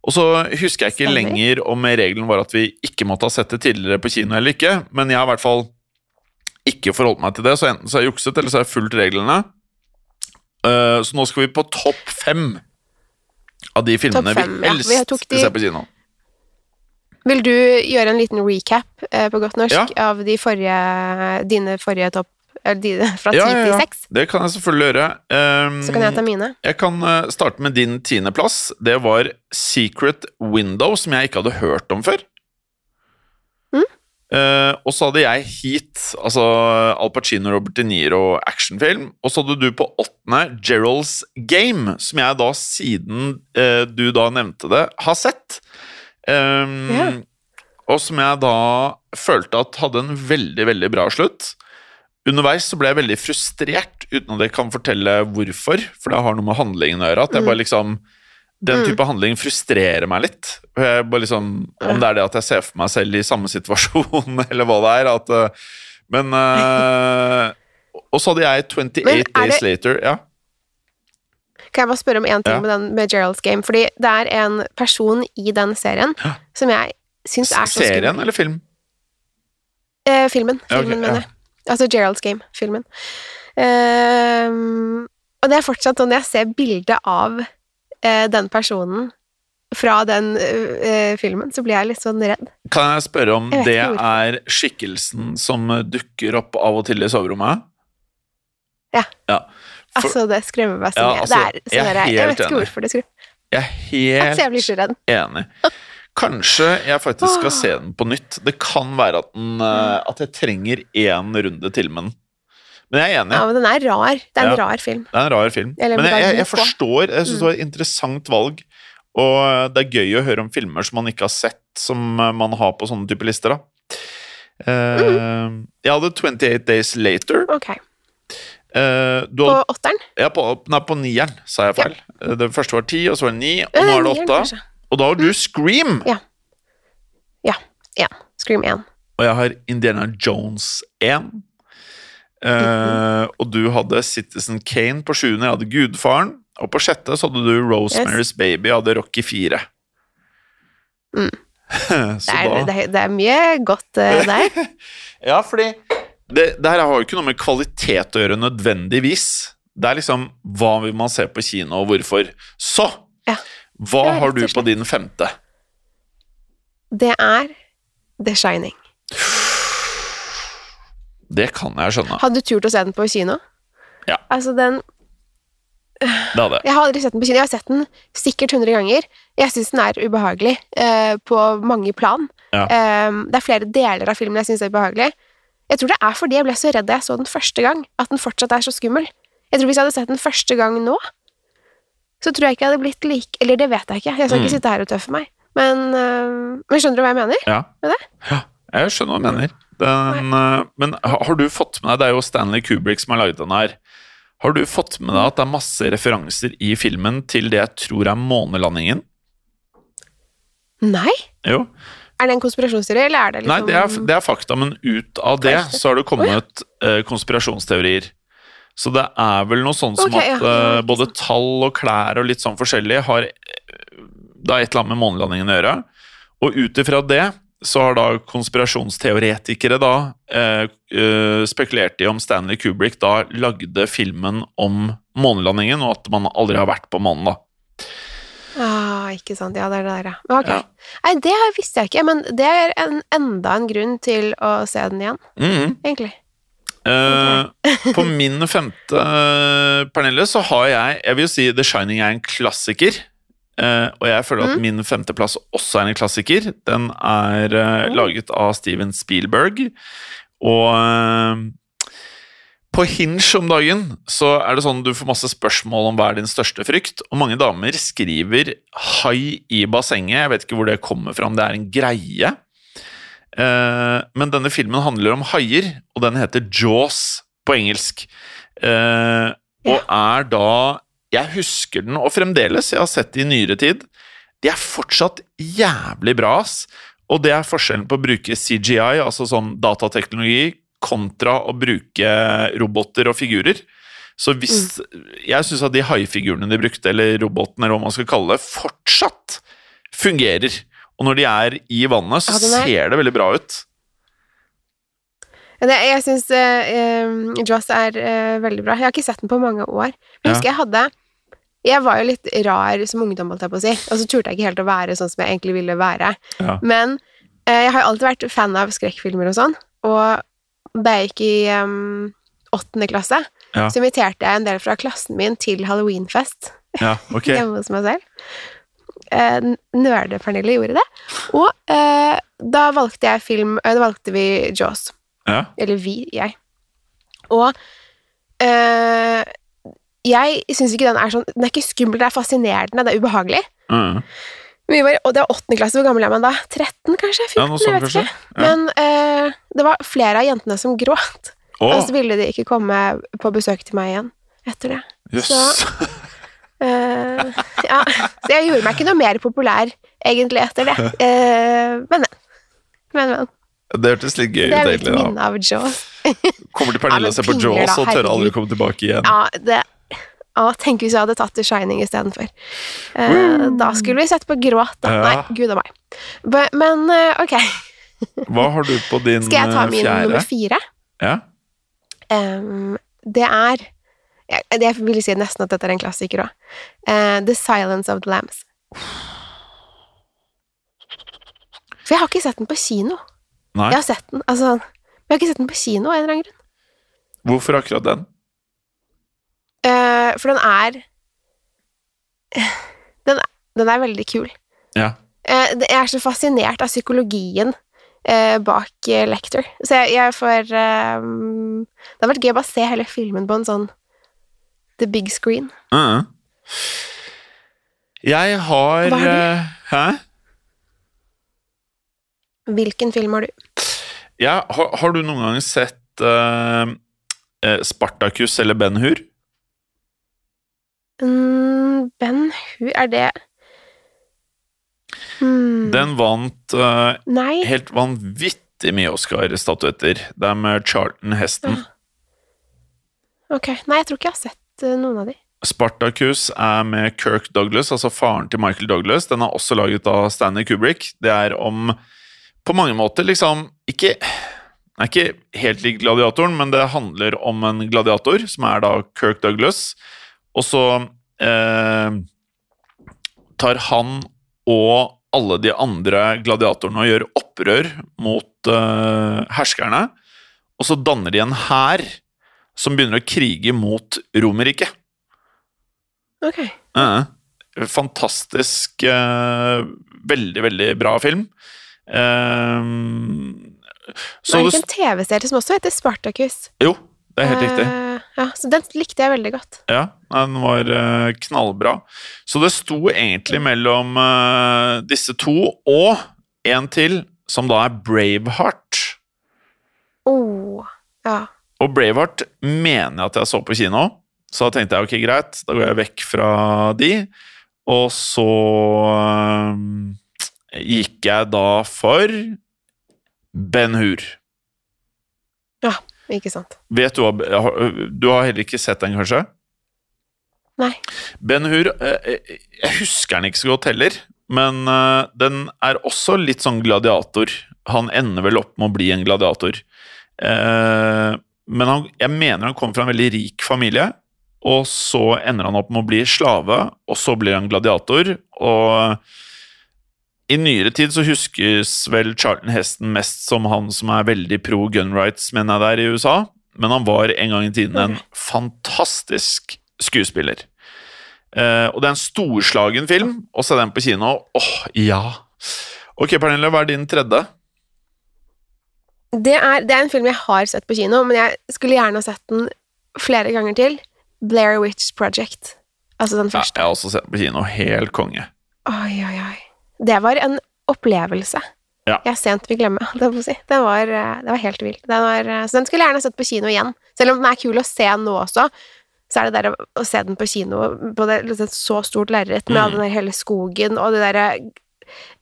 Og så husker jeg ikke Stemmer. lenger om regelen var at vi ikke måtte ha sett det tidligere på kino eller ikke, men jeg har i hvert fall ikke forholdt meg til det, så enten så har jeg jukset, eller så har jeg fulgt reglene. Uh, så nå skal vi på topp fem av de filmene fem, vi ja. helst Vi de- vil se på kino. Vil du gjøre en liten recap uh, på godt norsk Ja. av de forrige, dine forrige topp Fra ti Ja, ja, til seks? Det kan jeg selvfølgelig gjøre. Um, Så kan jeg ta mine. jeg kan eh, starte med din tiendeplass. Det var Secret Window, som jeg ikke hadde hørt om før. Mm. Uh, og så hadde jeg Heat, altså Al Pacino, Robert De Niro, actionfilm. Og så hadde du på åttende Gerald's Game, som jeg da, siden uh, du da nevnte det, har sett. Um, yeah. Og som jeg da følte at hadde en veldig, veldig bra slutt. Underveis så ble jeg veldig frustrert, uten at jeg kan fortelle hvorfor, for det har noe med handlingen å gjøre. At jeg Mm. bare liksom Den type handling frustrerer meg litt. Jeg bare liksom, om det er det at jeg ser for meg selv i samme situasjon, eller hva det er. At, eh, men uh, Og så hadde jeg 28 er Days det- Later. Ja. Kan jeg bare spørre om én ting Ja. med, den, med Gerald's Game? Fordi det er en person i den serien Ja. som jeg syns er så Serien eller film? Eh, filmen. Filmen, ja. mener jeg. Altså Gerald's Game-filmen. Ehm, og det er fortsatt sånn jeg ser bildet av uh, den personen fra den uh, filmen, så blir jeg litt sånn redd. Kan jeg spørre om Jeg det er skikkelsen som dukker opp av og til i soverommet? Ja. ja. For, Altså, det skremmer meg så Ja, altså, det er, jeg er jeg, vet ikke hvorfor det skremmer. jeg er Altså, jeg blir helt så redd. enig. Kanskje jeg faktisk skal se den på nytt. Det kan være at, den, eh, at jeg trenger én runde til med den. Men jeg er enig. Ja, men den er rar. Det er en Ja. rar film. Det er en rar film. Eller Men jeg, jeg, jeg forstår. Jeg syns Mm. det var et interessant valg. Og det er gøy å høre om filmer som man ikke har sett, som eh, man har på sånne type lister. da. Eh, Mm. Jeg hadde 28 Days Later. Ok. Uh, På åtteren? ja, på, nei, på nieren, sa jeg feil. Ja. Det første var ti, og så var det ni, og nå er det åtte. Og da har du Scream! Ja. Én. Scream 1. Og jeg har Indiana Jones 1. Uh, mm -hmm. Og du hadde Citizen Kane på sjuende, jeg hadde Gudfaren. Og på sjette så hadde du Rosemary's Baby, jeg hadde Rocky 4. Mm. Det er, det, er- det er mye godt uh, der. Ja, fordi det, det her har jo ikke noe med kvalitet å gjøre nødvendigvis. Det er liksom hva vil man se på kino, og hvorfor. Så! Ja. Hva har du på din femte? Det er The Shining. Det kan jeg skjønne. Hadde du turt å se den på kino? Ja. Altså, den. Jeg har aldri sett den på kino. Jeg har sett den sikkert 100 ganger. Jeg syns den er ubehagelig eh, på mange plan. Ja. Eh, det er flere deler av filmen jeg syns er ubehagelig. Jeg tror det er fordi jeg ble så redd da jeg så den første gang, at den fortsatt er så skummel. Jeg tror Hvis jeg hadde sett den første gang nå, så tror jeg ikke jeg hadde blitt like Eller det vet jeg ikke. Jeg skal Mm. ikke sitte her og tøffe meg. Men, eh, men skjønner du hva jeg mener? Ja. Med det? ja. Jeg skjønner hva du mener. Den, eh, men har du fått med deg Det er jo Stanley Kubrick som har laget den her. Har du fått med deg at det er masse referanser i filmen til det jeg tror er månelandingen? Nei? Jo. Er det en konspirasjonsteori, eller er det Nei, liksom det er, det er fakta, men ut av det så har det kommet eh, konspirasjonsteorier. Så det er vel noe sånn som okay, at ja, eh, både tall og klær og litt sånn forskjellig har eh, da et eller annet med månelandingen å gjøre. Og ut ifra det så har da konspirasjonsteoretikere da eh, eh, spekulert i om Stanley Kubrick da lagde filmen om månelandingen, og at man aldri har vært på månen, da. Ah, ikke sant. Ja, det er det der, ja. Men Ok. Ja. Nei, det visste jeg ikke, men det er en, enda en grunn til å se den igjen, Mhm. egentlig. Eh, på min femte, eh, Pernille, så har jeg Jeg vil jo si The Shining er en klassiker. Uh, og jeg føler at min femteplass også er en klassiker. Den er mm. laget av Steven Spielberg. Og på Hinge om dagen så er det sånn du får masse spørsmål om hva er din største frykt. Og mange damer skriver 'hai i bassenget'. Jeg vet ikke hvor det kommer fra, om det er en greie. Eh, men denne filmen handler om haier, og den heter Jaws på engelsk. Eh, og er da Jeg husker den, og fremdeles, jeg har sett det i nyere tid. De er fortsatt jævlig bra, ass. Og det er forskjellen på å bruke CGI, altså sånn datateknologi, kontra å bruke roboter og figurer. Så hvis Jeg syns at de haifigurene de brukte, eller robotene, eller hva man skal kalle det, fortsatt fungerer. Og når de er i vannet, så Ja, er- ser det veldig bra ut. Det, jeg syns uh, Joss er uh, veldig bra. Jeg har ikke sett den på mange år. Men jeg husker jeg hadde Jeg var jo litt rar som ungdom, holdt jeg på å si, og så turte jeg ikke helt å være sånn som jeg egentlig ville være. Ja. Men eh, jeg har jo alltid vært fan av skrekkfilmer og sånn, og da jeg gikk i åttende åttende klasse, Ja. så inviterte jeg en del fra klassen min til halloweenfest Ja, okay. hjemme hos meg selv. Eh, Nerde-Pernille gjorde det. Og eh, da valgte jeg film eh, Da valgte vi Jaws. Ja. Eller vi, jeg. Og eh, jeg syns ikke den er sånn Den er ikke skummel, det er fascinerende, det er ubehagelig. Mm. Vi var, og det var åttende klasse, hvor gammel er man da? 13, kanskje? 14? Ja, sånt, jeg vet kanskje. ikke. Men eh, det var flere av jentene som gråt. Og så ville de ikke komme på besøk til meg igjen etter det. Yes. så- Eh, ja, så jeg gjorde meg ikke noe mer populær egentlig etter det. Uh, men, men, men. Det hørtes litt gøy Det er mitt egentlig. minne av Jaws. Kommer til Pernille ja, og ser på Jaws da, og tør aldri komme tilbake igjen. Ja, det Å, tenk hvis jeg hadde tatt The Shining istedenfor. Uh, da skulle vi sett på gråt, da. Ja. Nei, gud a meg. Men eh, ok, Hva har du på din skal jeg ta eh, min fjerde? nummer fire? Ja. Um, det er jeg, jeg vil si nesten at dette er en klassiker òg. The Silence of the Lambs. For jeg har ikke sett den på kino. Nei, Jeg har sett den, altså Men jeg har ikke sett den på kino av en eller annen grunn. hvorfor akkurat den? Uh, for den er den, er- den er veldig kul. Ja. Uh, jeg er så fascinert av psykologien eh, bak Lector. Så jeg, jeg får eh, Det har vært gøy å bare se hele filmen på en sånn the big screen. Mhm. Jeg har Hva har du? eh, Hæ? Hvilken film har du? Ja, har, har du noen gang sett eh, Spartacus eller Ben Hur? Mm, ben Hur Er det hmm, Den vant uh, helt vanvittig mye Oscar-statuetter. Det er med Charlton Heston. Ok. Nei, jeg tror ikke jeg har sett eh, noen av de. Spartacus er med Kirk Douglas, altså faren til Michael Douglas. Den er også laget av Stanley Kubrick. Det er om På mange måter liksom Ikke er ikke helt lik gladiatoren, men det handler om en gladiator, som er da Kirk Douglas. Og så eh, tar han og alle de andre gladiatorene og gjør opprør mot eh, herskerne. Og så danner de en hær som begynner å krige mot Romerriket. Ok. Eh, fantastisk uh, Veldig, veldig bra film. Uh, så det er ikke en TV-serie som også heter Spartacus. jo, det er helt riktig. Ja, så den likte jeg veldig godt. Ja, den var knallbra. Så det sto egentlig mellom disse to og en til, som da er Braveheart. Oh, ja. Og Braveheart mener jeg at jeg så på kino, så da tenkte jeg ok, greit, da går jeg vekk fra de. Og så eh, gikk jeg da for Ben Hur. ja, ikke sant. Vet du hva Du har heller ikke sett den, kanskje? Nei. Ben Hur eh, eh, Jeg husker den ikke så godt heller, men den er også litt sånn gladiator. Han ender vel opp med å bli en gladiator. Eh, Men han, jeg mener han kommer fra en veldig rik familie, og så ender han opp med å bli slave, og så blir han gladiator. Og i nyere tid så huskes vel Charlton Heston mest som han som er veldig pro gun rights, mener jeg der i USA. Men han var en gang i tiden en fantastisk skuespiller. Eh, og det er en storslagen film, og se den på kino. Åh, ja! Ok, Pernille, hva er din tredje? Det er, det er en film jeg har sett på kino, men jeg skulle gjerne ha sett den flere ganger til. Blair Witch Project. Altså den Ja, første. jeg har også sett den på kino. Helt konge. Oi, oi, oi. Det var en opplevelse. Ja. Jeg sent vil glemme, å si. Den var, eh, det var helt var, eh, så den skulle jeg gjerne ha sett på kino igjen. Selv om den er kul å se nå også, så er det der å, å se den på kino på det, et så stort lerret med Mm. all den der hele skogen og de der eh,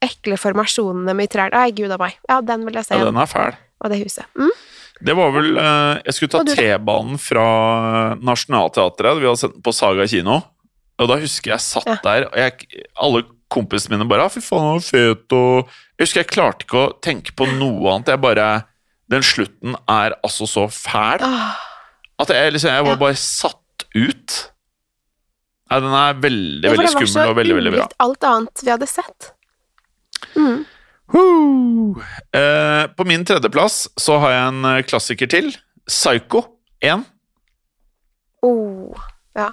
ekle formasjonene med trær. Ai, gud a meg. Ja, den vil jeg se Ja, den er fæl. Og det huset. Mm. Det var vel eh, Jeg skulle ta? T-banen fra Nationaltheatret. Vi hadde sett den på Saga kino. Og da husker jeg satt Ja. der, og jeg, alle kompisene mine bare «Ah, 'Fy faen, han var fet', og Jeg husker jeg klarte ikke å tenke på noe annet. Jeg bare Den slutten er altså så fæl ah. at jeg, liksom, jeg var Ja. bare satt ut. Nei, den er veldig, ja, veldig skummel og veldig, veldig bra. ulikt alt annet vi hadde sett. Mm. Eh, på min tredjeplass så har jeg en eh, klassiker til. Psycho 1. Oh, ja.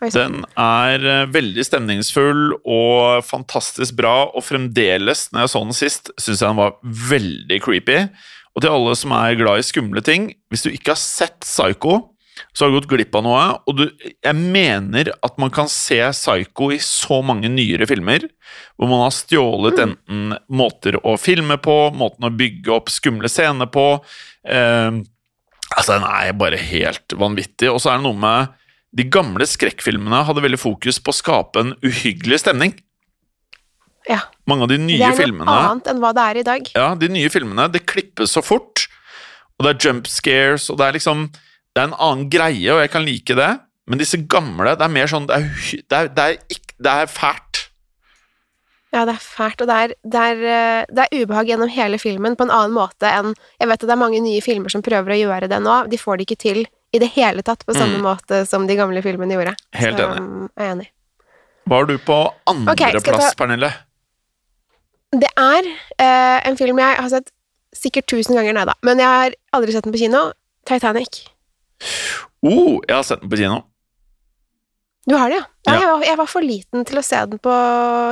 Den er eh, veldig stemningsfull og fantastisk bra, og fremdeles, når jeg så den sist, syns jeg den var veldig creepy. Og til alle som er glad i skumle ting, hvis du ikke har sett Psycho, så har du gått glipp av noe. Og du, jeg mener at man kan se Psycho i så mange nyere filmer, hvor man har stjålet enten måter å filme på, måten å bygge opp skumle scener på. Eh, altså, den er bare helt vanvittig. Og så er det noe med de gamle skrekkfilmene hadde veldig fokus på å skape en uhyggelig stemning. Ja. Mange av de nye Det nye er noe filmene annet enn hva det er i dag. Ja, de nye filmene, det klippes så fort, og det er jump scares, og det er liksom Det er en annen greie, og jeg kan like det, men disse gamle, det er mer sånn Det er, det er, det er, ikke, det er fælt. Ja, det er fælt, og det er, det, er, eh, det er ubehag gjennom hele filmen på en annen måte enn Jeg vet at det er mange nye filmer som prøver å gjøre det nå, de får det ikke til i det hele tatt på samme Mm. måte som de gamle filmene gjorde. Helt Så, enig. um, Jeg er enig. Hva har du på andreplass, okay, ta- Pernille? Det er eh, en film jeg har sett sikkert tusen ganger nå, da, men jeg har aldri sett den på kino. Titanic. Oh, jeg har sett den på kino. Du har det, ja? ja, Ja. Jeg, var, jeg var for liten til å se den på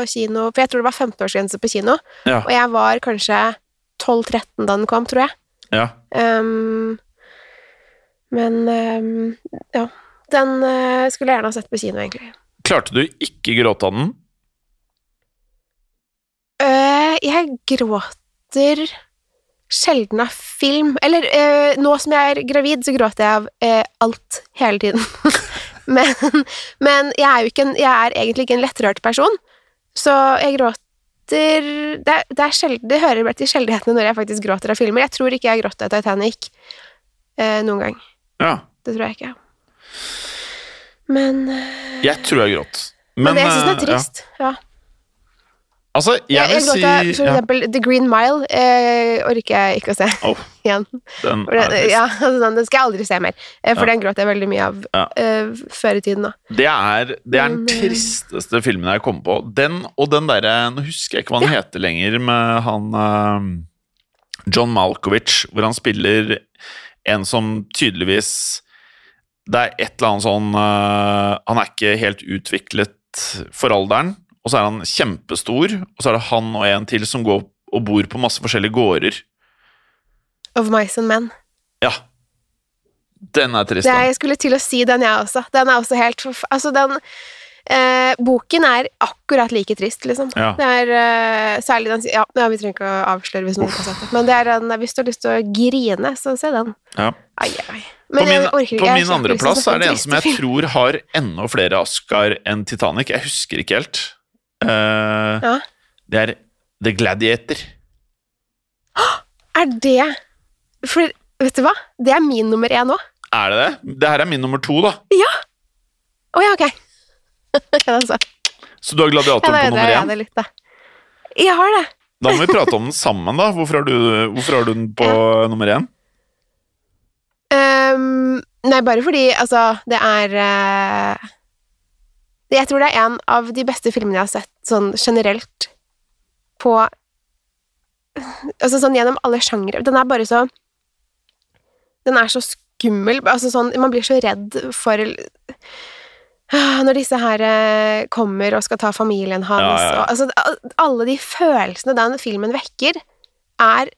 kino, for jeg tror det var 15-årsgrense på kino, Ja. og jeg var kanskje 12-13 da den kom, tror jeg. ja. Um, men um, ja. Den uh, skulle jeg gjerne ha sett på kino, egentlig. Klarte du ikke gråte av den? Uh, jeg gråter sjelden av film. Eller eh, nå som jeg er gravid, så gråter jeg av eh, alt hele tiden. men, men jeg er en, jeg er egentlig ikke en lettrørt person, så jeg gråter det, er, det, er sjelden, det hører bare til sjeldenhetene når jeg faktisk gråter av filmer. Jeg tror ikke jeg har grått av Titanic eh, noen gang. Ja. Det tror jeg ikke. Men, øh, Jeg tror jeg gråt. men, jeg syns den eh, er trist. Ja. Altså, jeg Jeg, jeg vil si til for ja. eksempel The Green Mile. Eh, orker jeg ikke å se oh, igjen. den det, ja, den skal jeg aldri se mer, eh, for Ja. den gråt jeg veldig mye av Ja. eh, før i tiden. da. Det er, det er den eh, tristeste filmen jeg kommer på. Den og den derre Nå husker jeg ikke hva han heter lenger, med han eh, John Malkovich, hvor han spiller en som tydeligvis Det er et eller annet sånn eh, Han er ikke helt utviklet for alderen, og så er han kjempestor, og så er det han og en til som går og bor på masse forskjellige gårder. Of Mice and Men. Ja. Den er trist, da. jeg skulle til å si den, jeg også. Den er også helt Altså, den eh, Boken er akkurat like trist, liksom. Ja. Det er eh, særlig den ja, vi trenger ikke å avsløre hvis noen har sett det. Men det er en, hvis du har lyst til å grine, så se den. Ja. Ai, ai. Men på min, orker på min andreplass plass er det en som jeg tror har enda flere Oscar enn Titanic. Jeg husker ikke helt. Eh, Ja. Det er The Gladiator. Er det For vet du hva? Det er min nummer én òg. Er det det? Det her er min nummer to, da. Å ja, ok. altså. Så du har ja, Gladiatoren ja, på nummer én? Jeg, litt. Jeg har det. Da må vi prate om den sammen, da. Hvorfor har du, hvorfor har du den på nummer én? Um, nei, bare fordi, altså, det er eh, Jeg tror det er en av de beste filmene jeg har sett sånn generelt på Altså sånn gjennom alle sjangre. Den er bare så Den er så skummel. Altså sånn Man blir så redd for Ah, Når disse her eh, kommer og skal ta familien hans Ja, ja, og altså, Alle de følelsene den filmen vekker, er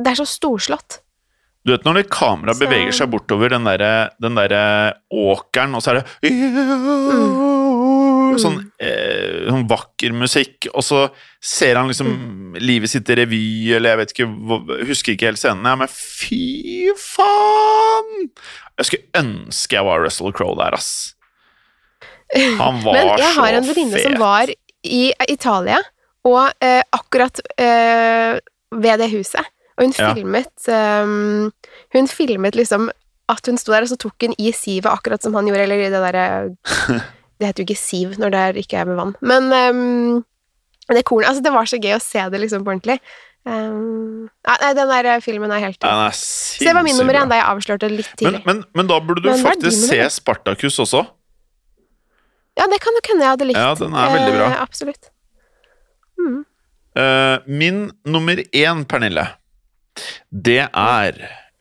Det er så storslått. Du vet når det kameraet beveger seg bortover den derre der åkeren, og så er det Sånn, eh, sånn vakker musikk, og så ser han liksom livet sitt i revy, eller jeg vet ikke, husker ikke helt scenen. Ja, men fy faen! Jeg skulle ønske jeg var Russell Crowe der, ass. Han var så fet. Men jeg har en venninne som var i Italia, og eh, akkurat eh, ved det huset. Og hun Ja. filmet ehm, Hun filmet liksom at hun sto der, og så tok hun i sivet, akkurat som han gjorde, eller i det derre Det heter jo ikke siv når det er, ikke er med vann. Men um, det kornet Altså, det var så gøy å se det liksom på ordentlig. Um, nei, den der filmen er helt Den er sinnssykt Så det var min nummer én da jeg avslørte det litt tidlig. men, men da burde du Men faktisk se Spartakus Spartacus også. ja, det kan nok hende jeg hadde likt. Ja, den er veldig bra. Eh, absolutt. Eh, min nummer én, Pernille, det er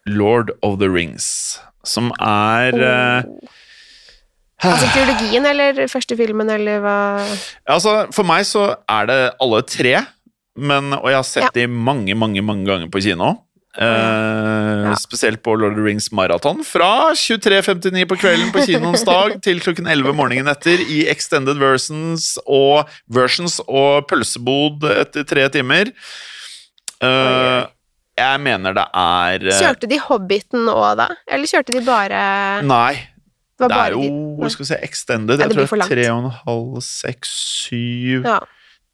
Lord of the Rings, som er eh, Altså teologien eller første filmen, eller hva Altså, for meg så er det alle tre, men, og jeg har sett Ja. de mange, mange, mange ganger på kino. Uh, Ja. Spesielt på Lord of the Rings maraton. Fra 23.59 på kvelden på kinoens dag til klokken 11 morgenen etter i extended versions og, versions og pølsebod etter tre timer. Uh, jeg mener det er eh, Kjørte de Hobbiten òg, da? Eller kjørte de bare Nei, Det det er jo de skal vi se, extended. Jeg tror det er tre og en halv, seks, syv Ja.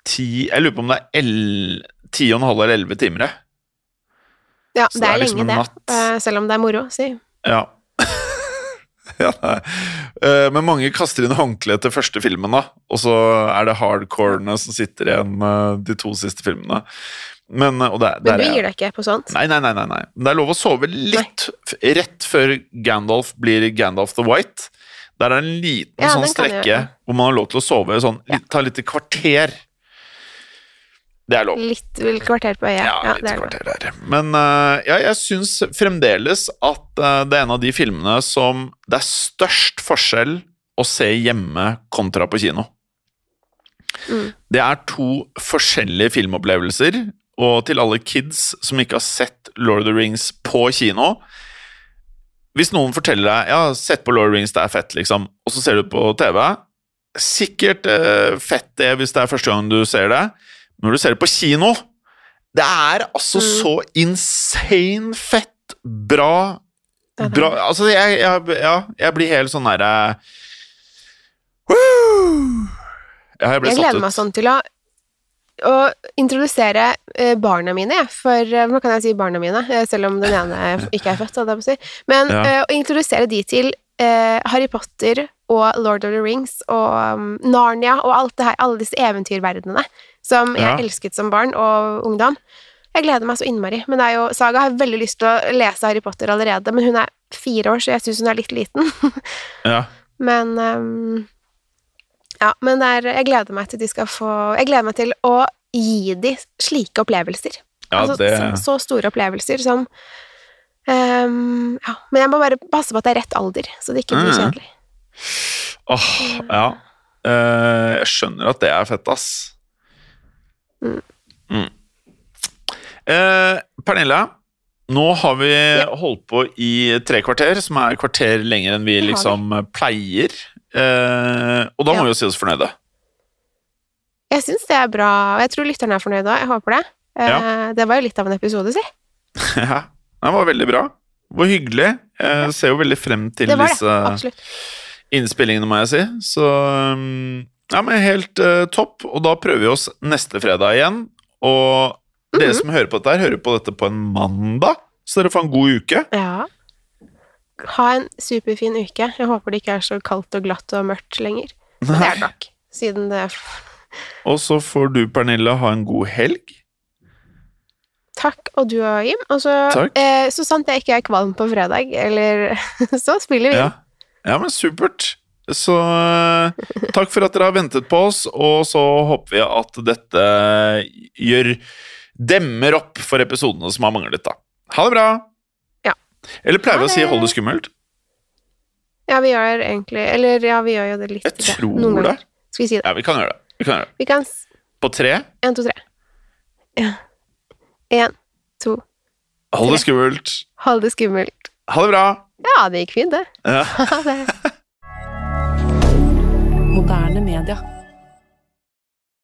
ti Jeg lurer på om det er el- ti og en halv eller elleve timer, jeg. ja det, det er liksom lenge, liksom det. Eh, selv om det er moro, si. Ja. ja. Eh, men mange kaster inn håndkleet til første filmen, da. Og så er det hardcorene som sitter igjen eh, de to siste filmene. Men, eh, og det, Men du gir deg ikke på sånt? Nei, nei, nei, nei. Det er lov å sove litt nei. rett før Gandalf blir Gandalf the White. Der er en liten Ja, sånn strekke hvor man har lov til å sove sånn, Ja. ta litt kvarter. Det er lov. Litt kvarter på øyet. Ja, Ja, litt det er kvarter der. Men uh, ja, jeg syns fremdeles at uh, det er en av de filmene som det er størst forskjell å se hjemme kontra på kino. Mm. Det er to forskjellige filmopplevelser, og til alle kids som ikke har sett Lord of the Rings på kino Hvis noen forteller deg ja, sett på Lord of the Rings, det er fett, liksom, og så ser du på TV Sikkert eh, fett det hvis det er første gang du ser det, men når du ser det på kino det er altså Mm. så insane fett bra. Bra Altså, jeg, jeg, ja, jeg blir helt sånn derre Woo! Ja, jeg Jeg gleder meg sånn til å, å introdusere eh, barna mine. For eh, Nå kan jeg si barna mine, eh, selv om den ene ikke er født, hadde jeg på å si. Men Ja. eh, å introdusere de til eh, Harry Potter og Lord of the Rings og um, Narnia og alt det her, alle disse eventyrverdenene som jeg Ja. elsket som barn og ungdom. Jeg gleder meg så innmari. Men det er jo, Saga har veldig lyst til å lese Harry Potter allerede, men hun er fire år, så jeg syns hun er litt liten. Ja. men um, Ja, men er, jeg gleder meg til de skal få Jeg gleder meg til å gi de slike opplevelser. Ja, altså, det så, så store opplevelser som um, Ja, men jeg må bare passe på at det er rett alder, så det ikke blir Mm. kjedelig. Åh, ja. Uh, jeg skjønner at det er fett, ass. Mm. Mm. Uh, Pernille, nå har vi holdt på i tre kvarter, som er kvarter lenger enn vi. liksom pleier. Eh, og da må Ja. vi jo si oss fornøyde. Jeg syns det er bra, og jeg tror lytterne er fornøyde òg. Jeg håper det. Eh, Det var jo litt av en episode, si. Ja, det var veldig bra. Var hyggelig. Jeg ser jo veldig frem til Det det, disse absolutt. innspillingene, må jeg si. Så um, ja, men helt uh, topp. Og da prøver vi oss neste fredag igjen. Og dere Mhm. som hører på dette her, hører på dette på en mandag, så dere får en god uke. Ja. Ha en superfin uke. Jeg håper det ikke er så kaldt og glatt og mørkt lenger. Men det er det nok, siden det Og så får du, Pernille, ha en god helg. Takk, og du og Jim. Og så, eh, så sant jeg ikke er kvalm på fredag, eller så spiller vi. Ja, ja men supert. Så eh, takk for at dere har ventet på oss, og så håper vi at dette gjør demmer opp for episodene som har manglet, da. Ha det bra! Eller pleier vi å si 'hold det skummelt'? Ja, vi gjør egentlig Eller ja, vi gjør jo det litt. Jeg det, tror noen det. ganger. Skal vi si det? Ja, vi kan gjøre det. Vi kan gjøre det. Vi kan På tre. En, to, tre. Ja. En, to tre. Hold det skummelt. Hold det skummelt. Ha det bra! Ja, det gikk fint, det. Ja. Ha det. Moderne media.